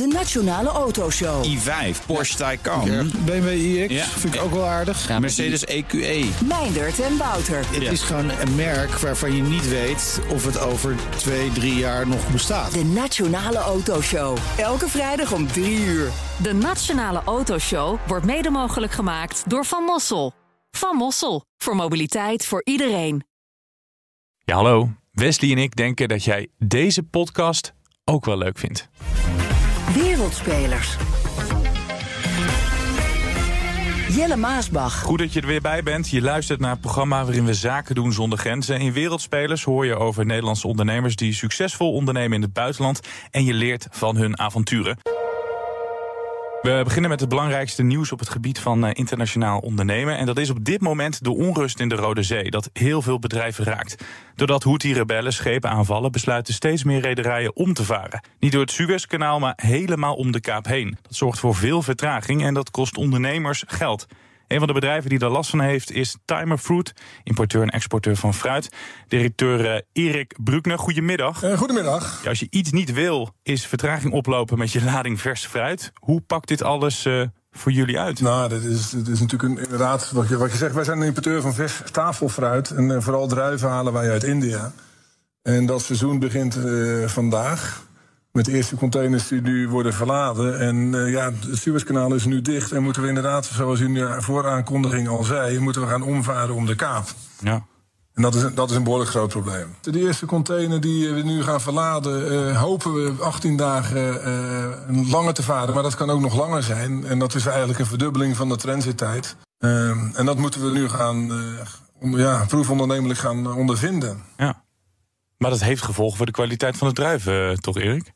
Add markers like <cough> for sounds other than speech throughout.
De Nationale Autoshow. i5, Porsche Taycan. BMW iX Ja. vind ik ook wel aardig. Mercedes E EQE. Meindert en Wouter. Het Ja. is gewoon een merk waarvan je niet weet of het over twee, drie jaar nog bestaat. De Nationale Autoshow. Elke vrijdag om 3 uur. De Nationale Autoshow wordt mede mogelijk gemaakt door Van Mossel. Van Mossel, voor mobiliteit voor iedereen. Ja, hallo. Wesley en ik denken dat jij deze podcast ook wel leuk vindt. Wereldspelers. Jelle Maasbach. Goed dat je er weer bij bent. Je luistert naar het programma waarin we zaken doen zonder grenzen. In Wereldspelers hoor je over Nederlandse ondernemers die succesvol ondernemen in het buitenland. En je leert van hun avonturen. We beginnen met het belangrijkste nieuws op het gebied van eh, internationaal ondernemen. En dat is op dit moment de onrust in de Rode Zee, dat heel veel bedrijven raakt. Doordat Houthi-rebellen schepen aanvallen, besluiten steeds meer rederijen om te varen. Niet door het Suezkanaal, maar helemaal om de Kaap heen. Dat zorgt voor veel vertraging en dat kost ondernemers geld. Een van de bedrijven die daar last van heeft is Timer Fruit, importeur en exporteur van fruit. Directeur eh, Erik Brukner, goedemiddag. Eh, goedemiddag. Ja, als je iets niet wil, is vertraging oplopen met je lading vers fruit. Hoe pakt dit alles eh, voor jullie uit? Nou, dit is, is natuurlijk een, inderdaad wat je, wat je zegt. Wij zijn een importeur van vers tafelfruit. En vooral druiven halen wij uit India. En dat seizoen begint vandaag. Met de eerste containers die nu worden verladen. En eh, ja, het Suezkanaal is nu dicht. En moeten we inderdaad, zoals u nu vooraankondiging al zei... moeten we gaan omvaren om de kaap. Ja. En dat is, een- dat is een behoorlijk groot probleem. De eerste container die we nu gaan verladen, eh, hopen we 18 dagen eh, langer te varen. Maar dat kan ook nog langer zijn. En dat is eigenlijk een verdubbeling van de transittijd. Eh, en dat moeten we nu gaan, eh, om- ja, proefondernemelijk gaan eh, ondervinden. ja. Maar dat heeft gevolgen voor de kwaliteit van de druiven, eh, toch Erik?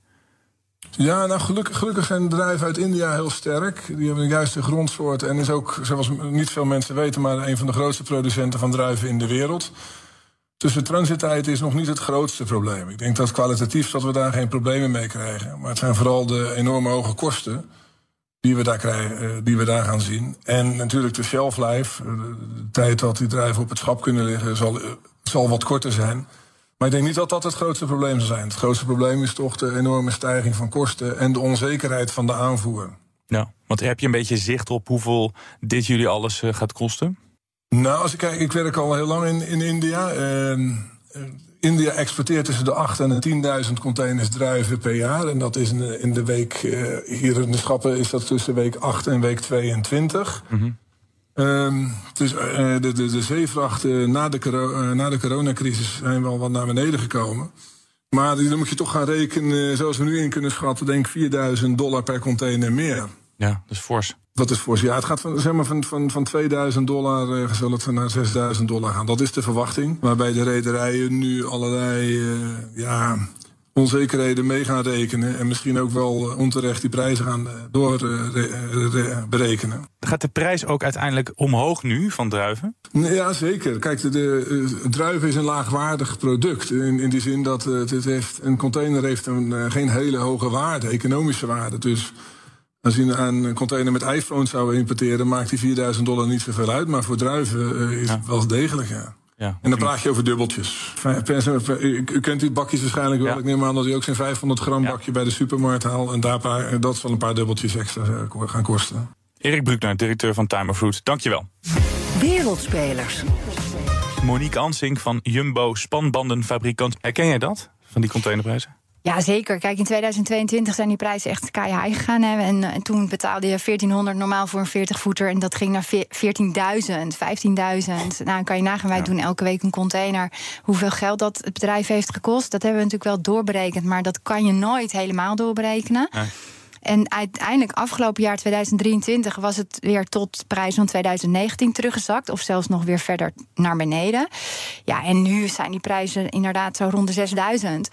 Ja, nou gelukkig, gelukkig zijn bedrijven uit India heel sterk. Die hebben de juiste grondsoort en is ook, zoals niet veel mensen weten, maar een van de grootste producenten van druiven in de wereld. Dus de transittijd is nog niet het grootste probleem. Ik denk dat kwalitatief dat we daar geen problemen mee krijgen. Maar het zijn vooral de enorme hoge kosten die we daar, krijgen, eh, die we daar gaan zien. En natuurlijk de shelf life, eh, de tijd dat die druiven op het schap kunnen liggen, zal, eh, zal wat korter zijn. Maar ik denk niet dat dat het grootste probleem zal zijn. Het grootste probleem is toch de enorme stijging van kosten en de onzekerheid van de aanvoer. Ja. Want heb je een beetje zicht op hoeveel dit jullie alles eh, gaat kosten? Nou, als ik kijk, ik werk al heel lang in, in India. Ehm, eh, India exporteert tussen de 8 en de 10.000 containers druiven per jaar. En dat is in de, in de week, eh, hier in de schappen is dat tussen week 8 en week 22. Ehm, dus de, de, de zeevrachten na de, eh, na de coronacrisis zijn wel wat naar beneden gekomen. Maar dan moet je toch gaan rekenen, zoals we nu in kunnen schatten, denk ik 4000 dollar per container meer. Ja, dat is fors. Dat is voor ja, het gaat van, zeg maar van, van, van 2000 dollar eh, zal het naar 6000 dollar gaan. Dat is de verwachting. Waarbij de rederijen nu allerlei ja, onzekerheden mee gaan rekenen. En misschien ook wel eh, onterecht die prijzen gaan eh, doorberekenen. Gaat de prijs ook uiteindelijk omhoog nu van druiven? Ja, zeker. Kijk, de, de eh, druiven is een laagwaardig product. In, in die zin dat eh, het heeft, een container heeft een, eh, geen hele hoge waarde, economische waarde. Dus als je een container met iPhones zou importeren, maakt die 4000 dollar niet zoveel uit. Maar voor druiven eh, is het wel degelijk, ja. Ja. En dan praat je over dubbeltjes. <laughs> U, u kent die bakjes waarschijnlijk wel. Ja. Ik neem aan dat u ook zijn 500 gram Ja. bakje bij de supermarkt haalt. En daar paar, dat zal een paar dubbeltjes extra eh, gaan kosten. Erik Brukner, directeur van Timer Fruit. Dankjewel. Wereldspelers. Monique Ansink van Jumbo Spanbandenfabrikant. Herken jij dat? Van die containerprijzen? Ja, zeker. Kijk, in 2022 zijn die prijzen echt high gegaan. Hè. En, eh, en toen betaalde je 1400 normaal voor een 40-voeter. En dat ging naar ve- 14.000, 15.000. Nou, dan kan je nagaan, wij doen elke week een container. Hoeveel geld dat het bedrijf heeft gekost, dat hebben we natuurlijk wel doorberekend. Maar dat kan je nooit helemaal doorberekenen. Nee. En uiteindelijk, afgelopen jaar 2023, was het weer tot prijs van 2019 teruggezakt. Of zelfs nog weer verder naar beneden. Ja, en nu zijn die prijzen inderdaad zo rond de 6000.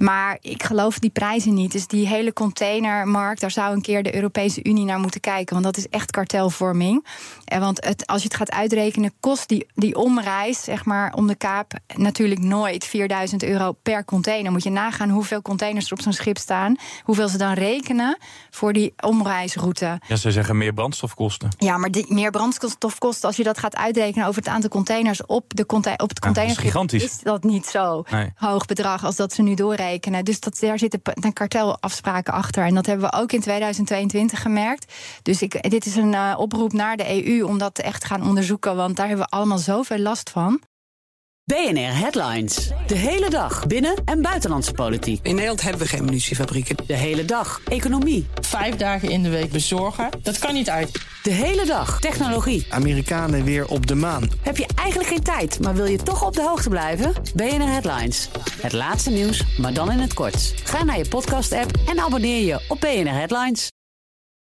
Maar ik geloof die prijzen niet. Dus die hele containermarkt, daar zou een keer de Europese Unie naar moeten kijken. Want dat is echt kartelvorming. En want het, als je het gaat uitrekenen, kost die, die omreis, zeg maar, om de kaap natuurlijk nooit 4000 euro per container. Moet je nagaan hoeveel containers er op zo'n schip staan. Hoeveel ze dan rekenen voor die omreisroute. Ja, ze zeggen meer brandstofkosten. Ja, maar die, meer brandstofkosten, als je dat gaat uitrekenen over het aantal containers op, de op het Ja, dat is containerschip, gigantisch. is dat niet zo Nee. hoog bedrag als dat ze nu doorrekenen. Doorberekenen. Dus dat, daar zitten kartelafspraken achter. En dat hebben we ook in 2022 gemerkt. Dus ik, dit is een eh, oproep naar de EU om dat echt te gaan onderzoeken. Want daar hebben we allemaal zoveel last van. BNR Headlines. De hele dag binnen- en buitenlandse politiek. In Nederland hebben we geen munitiefabrieken. De hele dag economie. Vijf dagen in de week bezorgen, dat kan niet uit. De hele dag technologie. Amerikanen weer op de maan. Heb je eigenlijk geen tijd, maar wil je toch op de hoogte blijven? BNR Headlines. Het laatste nieuws, maar dan in het kort. Ga naar je podcast-app en abonneer je op BNR Headlines.